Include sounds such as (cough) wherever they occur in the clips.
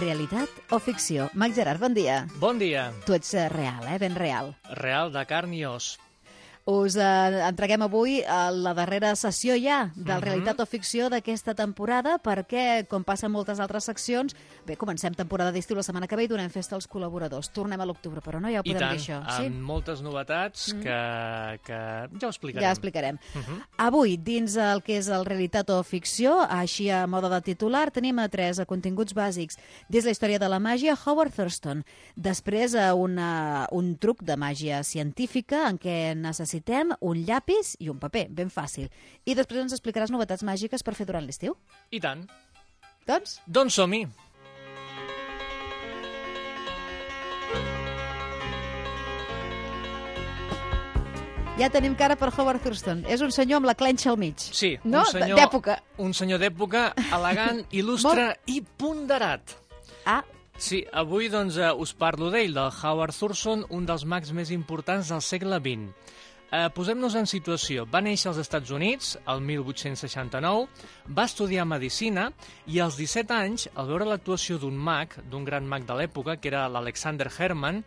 Realitat o ficció? Mac Gerard, bon dia. Bon dia. Tu ets eh, real, eh? Ben real. Real de carn i os. Us eh, entreguem avui a la darrera sessió ja del -huh. Realitat o Ficció d'aquesta temporada perquè, com passa en moltes altres seccions, bé, comencem temporada d'estiu la setmana que ve i donem festa als col·laboradors. Tornem a l'octubre, però no? Ja ho I podem tant, dir això. amb Sí? moltes novetats que, que ja ho explicarem. Ja explicarem. Uh -huh. Avui, dins el que és el Realitat o Ficció, així a moda de titular, tenim a tres a continguts bàsics. Des la història de la màgia, Howard Thurston. Després, a una, un truc de màgia científica en què necessitem un llapis i un paper, ben fàcil. I després ens explicaràs novetats màgiques per fer durant l'estiu. I tant. Doncs, Doncs som-hi. ja tenim cara per Howard Thurston. És un senyor amb la clenxa al mig. Sí, no? un senyor... D'època. Un senyor d'època, elegant, (laughs) il·lustre i ponderat. Ah, Sí, avui doncs, eh, us parlo d'ell, del Howard Thurston, un dels mags més importants del segle XX. Eh, Posem-nos en situació. Va néixer als Estats Units el 1869, va estudiar Medicina i als 17 anys, al veure l'actuació d'un mag, d'un gran mag de l'època, que era l'Alexander Herman,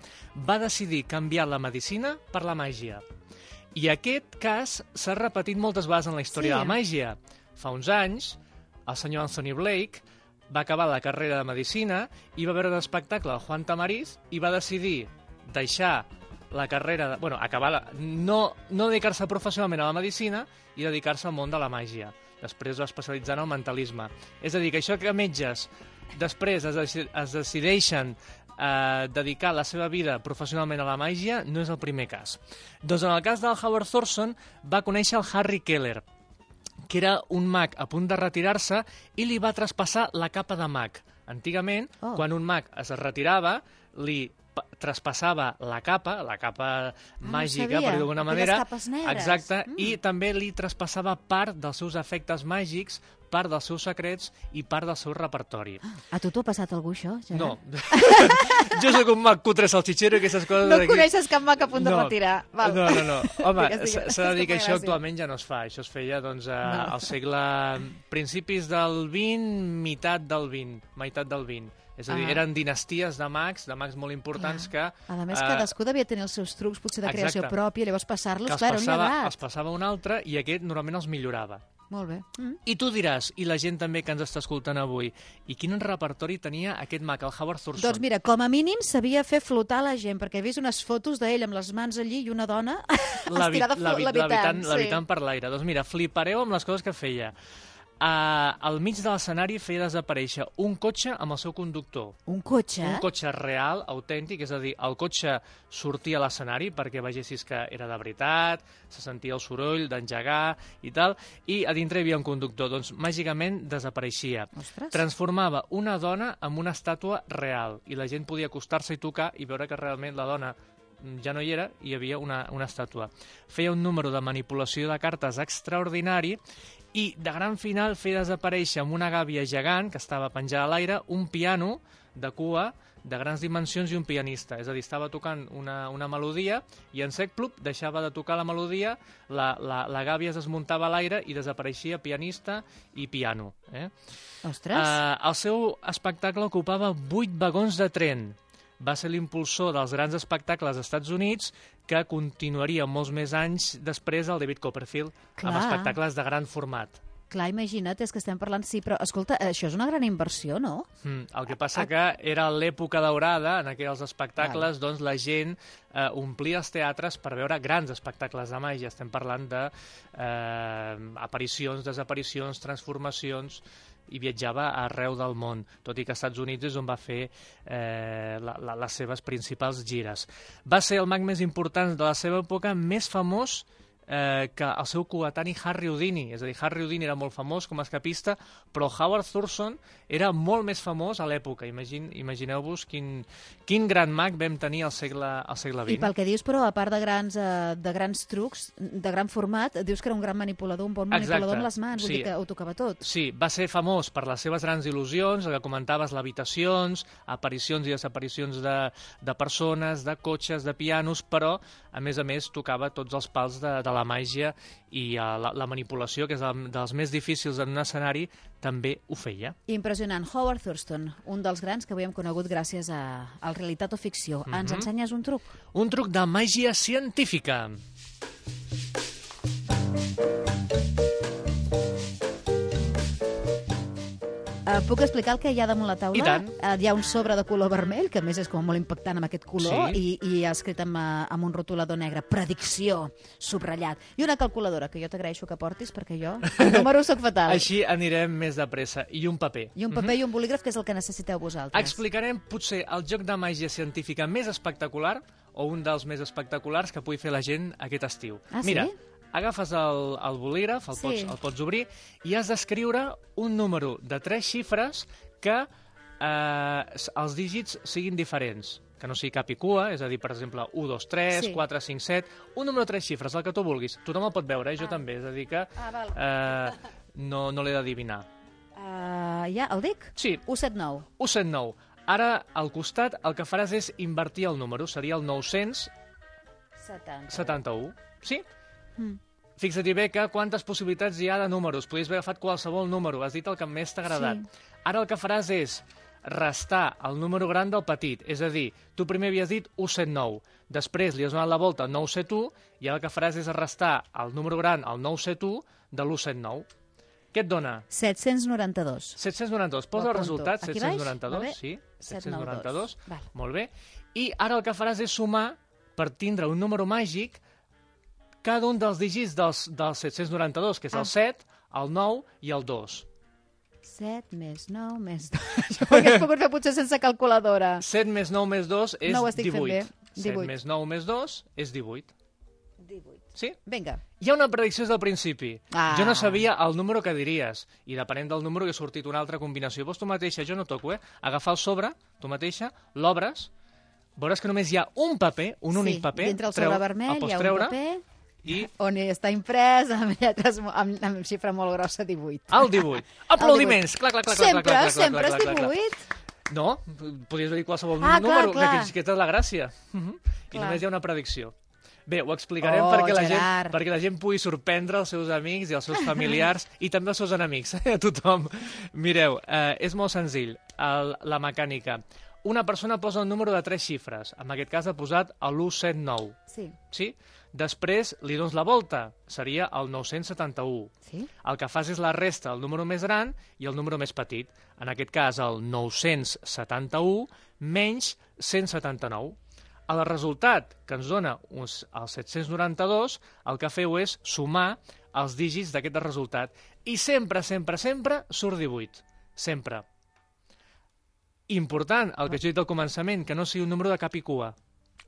va decidir canviar la medicina per la màgia. I aquest cas s'ha repetit moltes vegades en la història Sí. de la màgia. Fa uns anys, el senyor Anthony Blake va acabar la carrera de Medicina i va veure l'espectacle de Juan Tamariz i va decidir deixar la carrera, de, bueno, acabar la, no, no dedicar-se professionalment a la medicina i dedicar-se al món de la màgia. Després va especialitzar en el mentalisme. És a dir, que això que metges després es, es decideixen eh, dedicar la seva vida professionalment a la màgia no és el primer cas. Doncs en el cas del Howard Thorson va conèixer el Harry Keller, que era un mag a punt de retirar-se i li va traspassar la capa de mag. Antigament, Oh. quan un mag es retirava, li traspassava la capa, la capa màgica, sabia. per dir d'alguna manera. Exacte, Mm. i també li traspassava part dels seus efectes màgics, part dels seus secrets i part del seu repertori. a tu t'ho ha passat algú, això? Gerard? No. (laughs) jo sóc un mag cutre salchichero i aquestes coses No coneixes cap mag a punt de No. retirar. Val. No, no, no. (laughs) Home, s'ha de dir que això gràcia. actualment ja no es fa. Això es feia doncs, a, No. al segle... principis del 20, meitat del 20, meitat del 20. És a dir, Ah. eren dinasties de mags, de mags molt importants que... A més, eh, cadascú devia tenir els seus trucs, potser de creació exacte. pròpia, llavors passar-los, clar, passava, llegat. els passava un altre i aquest normalment els millorava. Molt bé. Mm. I tu diràs, i la gent també que ens està escoltant avui, i quin repertori tenia aquest mag, el Howard Thurston? Doncs mira, com a mínim sabia fer flotar la gent, perquè he vist unes fotos d'ell amb les mans allí i una dona (laughs) estirada levitant. levitant, sí. levitant per l'aire. Doncs mira, flipareu amb les coses que feia. Uh, al mig de l'escenari feia desaparèixer un cotxe amb el seu conductor. Un cotxe? Un cotxe real, autèntic, és a dir, el cotxe sortia a l'escenari perquè vegessis que era de veritat, se sentia el soroll d'engegar i tal, i a dintre hi havia un conductor. Doncs màgicament desapareixia. Ostres. Transformava una dona en una estàtua real i la gent podia acostar-se i tocar i veure que realment la dona ja no hi era, hi havia una, una estàtua. Feia un número de manipulació de cartes extraordinari i de gran final feia desaparèixer amb una gàbia gegant que estava penjada a l'aire un piano de cua de grans dimensions i un pianista. És a dir, estava tocant una, una melodia i en sec plup deixava de tocar la melodia, la, la, la gàbia es desmuntava a l'aire i desapareixia pianista i piano. Eh? Ostres. Uh, el seu espectacle ocupava 8 vagons de tren. Va ser l'impulsor dels grans espectacles als Estats Units que continuaria molts més anys després el David Copperfield Clar. amb espectacles de gran format. Clar, imagina't, és que estem parlant... Sí, però, escolta, això és una gran inversió, no? Mm, el que passa que era l'època daurada, en aquells espectacles, doncs la gent eh, omplia els teatres per veure grans espectacles de màgia. Estem parlant de eh, aparicions, desaparicions, transformacions i viatjava arreu del món, tot i que als Estats Units és on va fer eh, la, la, les seves principals gires. Va ser el mag més important de la seva època, més famós eh, que el seu coetani Harry Houdini. És a dir, Harry Houdini era molt famós com a escapista, però Howard Thurston era molt més famós a l'època. Imagin, Imagineu-vos quin, quin gran mag vam tenir al segle, al segle I XX. pel que dius, però, a part de grans, eh, de grans trucs, de gran format, dius que era un gran manipulador, un bon manipulador Exacte, amb les mans, vull sí. dir que ho tocava tot. Sí, va ser famós per les seves grans il·lusions, el que comentaves, levitacions, aparicions i desaparicions de, de persones, de cotxes, de pianos, però, a més a més, tocava tots els pals de, la màgia i uh, la, la manipulació, que és el, dels més difícils en un escenari, també ho feia. Impressionant. Howard Thurston, un dels grans que avui hem conegut gràcies a, al Realitat o Ficció. Mm -hmm. Ens ensenyes un truc? Un truc de màgia científica. Uh, puc explicar el que hi ha damunt la taula? I tant. Uh, hi ha un sobre de color vermell, que a més és com molt impactant amb aquest color, Sí. i, i escrit amb, uh, amb un rotulador negre. Predicció, subratllat. I una calculadora, que jo t'agraeixo que portis, perquè jo, el número soc fatal. (laughs) Així anirem més de pressa. I un paper. I un paper i un bolígraf, que és el que necessiteu vosaltres. Explicarem potser el joc de màgia científica més espectacular o un dels més espectaculars que pugui fer la gent aquest estiu. Ah, sí? Mira, agafes el, el bolígraf, el, Sí. pots, el pots obrir, i has d'escriure un número de tres xifres que eh, els dígits siguin diferents que no sigui cap i cua, és a dir, per exemple, 1, 2, 3, Sí. 4, 5, 7, un número de tres xifres, el que tu vulguis. Tothom el pot veure, eh? jo també, és a dir que Ah, val. eh, no, no l'he d'adivinar. Uh, ja, el dic? Sí, 179. 179. Ara, al costat, el que faràs és invertir el número. Seria el 971. 70. Sí? Mm. Fixa-t'hi bé que quantes possibilitats hi ha de números. Podries haver agafat qualsevol número. Has dit el que més t'ha agradat. Sí. Ara el que faràs és restar el número gran del petit. És a dir, tu primer havies dit 179. Després li has donat la volta al 971 i ara el que faràs és restar el número gran al 971 de l'179. Què et dona? 792. 792. Posa el resultat, Aquí baix? 792, Va bé? sí, 792. 792, Val. molt bé. I ara el que faràs és sumar, per tindre un número màgic, cada un dels dígits dels, dels 792, que és Ah. el 7, el 9 i el 2. 7 més 9 més 2. Això (laughs) ho hagués pogut fer potser sense calculadora. 7 més 9 més 2 és No ho estic fent 18. bé. 7 18. més 9 més 2 és 18. 18. Sí? Vinga. Hi ha una predicció des del principi. Ah. Jo no sabia el número que diries, i depenent del número que ha sortit una altra combinació. Vos tu mateixa, jo no toco, eh? Agafar el sobre, tu mateixa, l'obres, veuràs que només hi ha un paper, un únic sí, paper. Dintre el treu- sobre vermell el hi ha treure, un paper I on està imprès amb lletres amb, amb xifra molt grossa, 18. el 18. (laughs) Aplaudiments! Clar, clar, clar, clar, sempre, clar, clar, clar, sempre clar, clar, clar, és clar. 18. No, podries dit qualsevol Ah, clar, número, clar. que, que, que és la gràcia. Uh -huh. I Clar. només hi ha una predicció. Bé, ho explicarem Oh, perquè, la gent, perquè la gent pugui sorprendre els seus amics i els seus familiars (laughs) i també els seus enemics, (laughs) eh, a tothom. Mireu, eh, és molt senzill, el, la mecànica. Una persona posa un número de tres xifres, en aquest cas ha posat l'179, Sí, sí? Després li dones la volta, seria el 971. sí. El que fas és la resta, el número més gran i el número més petit. En aquest cas, el 971 menys 179. El resultat que ens dona uns, el 792, el que feu és sumar els dígits d'aquest resultat. I sempre, sempre, sempre surt 18. Sempre. Important, el que jo he dit al començament, que no sigui un número de cap i cua.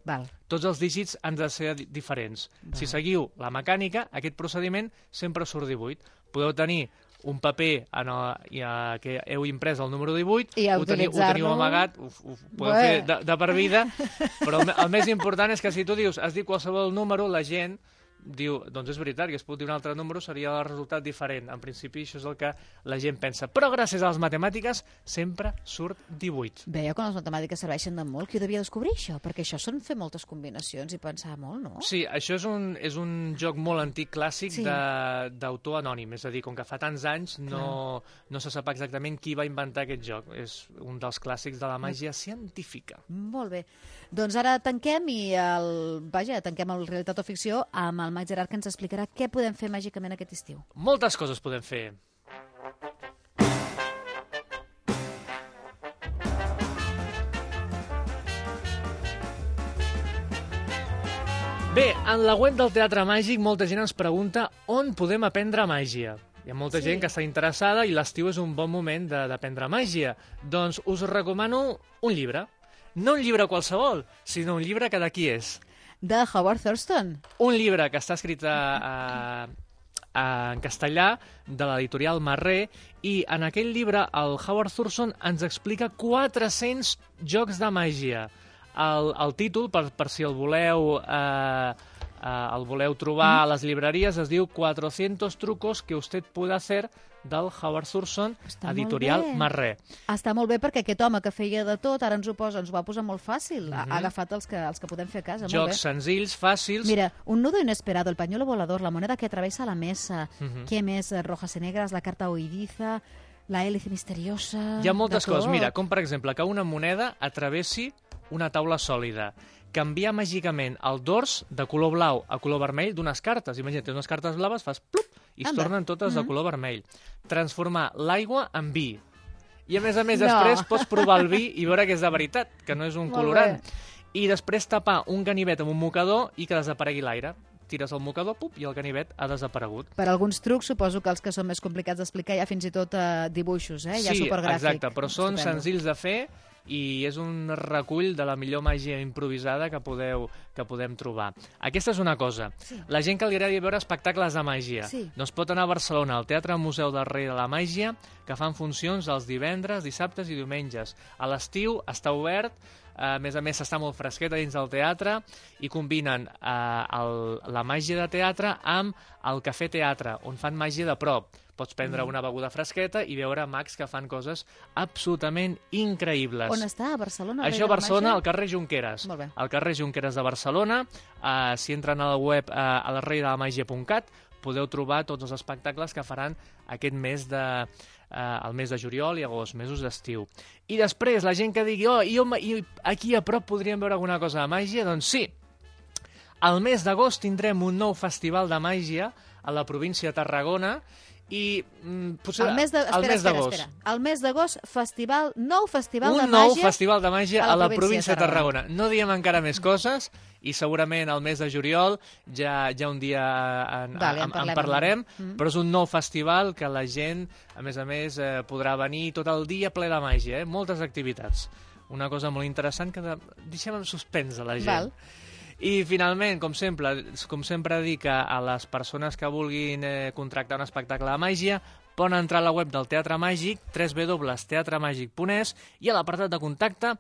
Val. Tots els dígits han de ser di- diferents. Si seguiu la mecànica, aquest procediment sempre surt 18. Podeu tenir un paper en el, i, uh, que heu imprès el número 18, I ho, teniu, ho teniu amagat, ho, ho podeu Bé. fer de, de per vida, (laughs) però el, el més important és que si tu dius, has dit qualsevol número, la gent diu, doncs és veritat, que es pot dir un altre número, seria el resultat diferent. En principi, això és el que la gent pensa. Però gràcies a les matemàtiques, sempre surt 18. Veieu quan les matemàtiques serveixen de molt? Qui ho devia descobrir, això? Perquè això són fer moltes combinacions i pensar molt, no? Sí, això és un, és un joc molt antic, clàssic, Sí. de- d'autor anònim. És a dir, com que fa tants anys, no, no se sap exactament qui va inventar aquest joc. És un dels clàssics de la màgia científica. Molt bé. Doncs ara tanquem i el... Vaja, tanquem el Realitat o Ficció amb el Max Gerard que ens explicarà què podem fer màgicament aquest estiu. Moltes coses podem fer. Bé, en la web del Teatre Màgic molta gent ens pregunta on podem aprendre màgia. Hi ha molta Sí. gent que està interessada i l'estiu és un bon moment d'aprendre màgia. Doncs us recomano un llibre. No un llibre qualsevol, sinó un llibre que d'aquí és. De Howard Thurston. Un llibre que està escrit a, a, a, en castellà de l'editorial Marré i en aquell llibre el Howard Thurston ens explica 400 jocs de màgia. El, el títol, per, per si el voleu, eh, eh, el voleu trobar a les llibreries, es diu 400 trucos que usted puede hacer del Howard Thurston, Està molt editorial. Marré. Està molt bé perquè aquest home que feia de tot ara ens ho posa, ens ho va posar molt fàcil. Ha Mhm. ha agafat els que, els que podem fer a casa. molt Jocs bé. senzills, fàcils... Mira, un nudo inesperado, el pañuelo volador, la moneda que atraviesa la mesa, Mhm. què més? Rojas y negras, la carta oidiza, la hélice misteriosa... Hi ha moltes coses. Mira, com per exemple que una moneda atravessi una taula sòlida, canviar màgicament el dors de color blau a color vermell d'unes cartes. Imagina't, unes cartes blaves, fas plup, i es Anda. tornen totes de Mhm. color vermell. Transformar l'aigua en vi. I a més a més, No. després pots provar el vi i veure que és de veritat, que no és un Molt colorant. bé. I després tapar un ganivet amb un mocador i que desaparegui l'aire. Tires el mocador, pup, i el ganivet ha desaparegut. Per alguns trucs, suposo que els que són més complicats d'explicar hi ha fins i tot eh, dibuixos, eh? Hi ha sí, supergràfic. exacte, però són Estupendo. senzills de fer i és un recull de la millor màgia improvisada que podeu que podem trobar. Aquesta és una cosa. Sí. La gent que li agradi veure espectacles de màgia. Sí. Doncs pot anar a Barcelona, al Teatre Museu del Rei de la Màgia, que fan funcions els divendres, dissabtes i diumenges. A l'estiu està obert, a més a més està molt fresquet a dins del teatre i combinen eh, el, la màgia de teatre amb el cafè teatre, on fan màgia de prop. Pots prendre Mm. una beguda fresqueta i veure mags que fan coses absolutament increïbles. On està? A Barcelona? Això a Barcelona, al carrer Junqueras. Molt bé. Al carrer Junqueras de Barcelona, eh, si entren a la web eh, a la reidelamàgia.cat, podeu trobar tots els espectacles que faran aquest mes de eh, el mes de juliol i agost, mesos d'estiu. I després, la gent que digui, oh, jo, i aquí a prop podríem veure alguna cosa de màgia, doncs sí, al mes d'agost tindrem un nou festival de màgia a la província de Tarragona i mm, potser El mes de... al Espera, mes espera, d'agost. El mes d'agost, festival, nou festival un de nou màgia. festival de màgia a la a la província de de Tarragona. No diem encara més coses i segurament al mes de juliol ja ja un dia en, Vale, en en, en parlarem, Mm. però és un nou festival que la gent, a més a més, eh, podrà venir tot el dia ple de màgia, eh? moltes activitats. Una cosa molt interessant que de... deixem en suspens a la gent. Val. I finalment, com sempre, com sempre dic a, a les persones que vulguin eh, contractar un espectacle de màgia, poden entrar a la web del Teatre Màgic, www.teatremàgic.es, i a l'apartat de contacte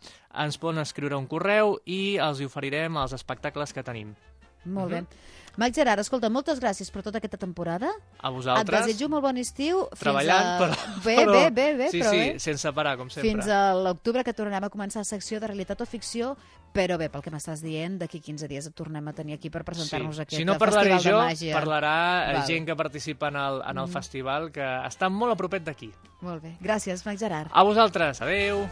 ens poden escriure un correu i els oferirem els espectacles que tenim. Molt Mhm. bé. Mac Gerard, escolta, moltes gràcies per tota aquesta temporada. A Et vosaltres, desitjo molt bon estiu. Fins treballant, a... però... Bé, però... bé, bé, bé, sí, però sí, bé. sense parar, com sempre. Fins a l'octubre, que tornarem a començar la secció de realitat o ficció, però bé, pel que m'estàs dient, d'aquí 15 dies et tornem a tenir aquí per presentar-nos aquest Si no parlaré festival jo, de màgia. parlarà eh, Val. gent que participa en el, en el festival, que està molt a propet d'aquí. Molt bé. Gràcies, Mac Gerard. A vosaltres, adeu!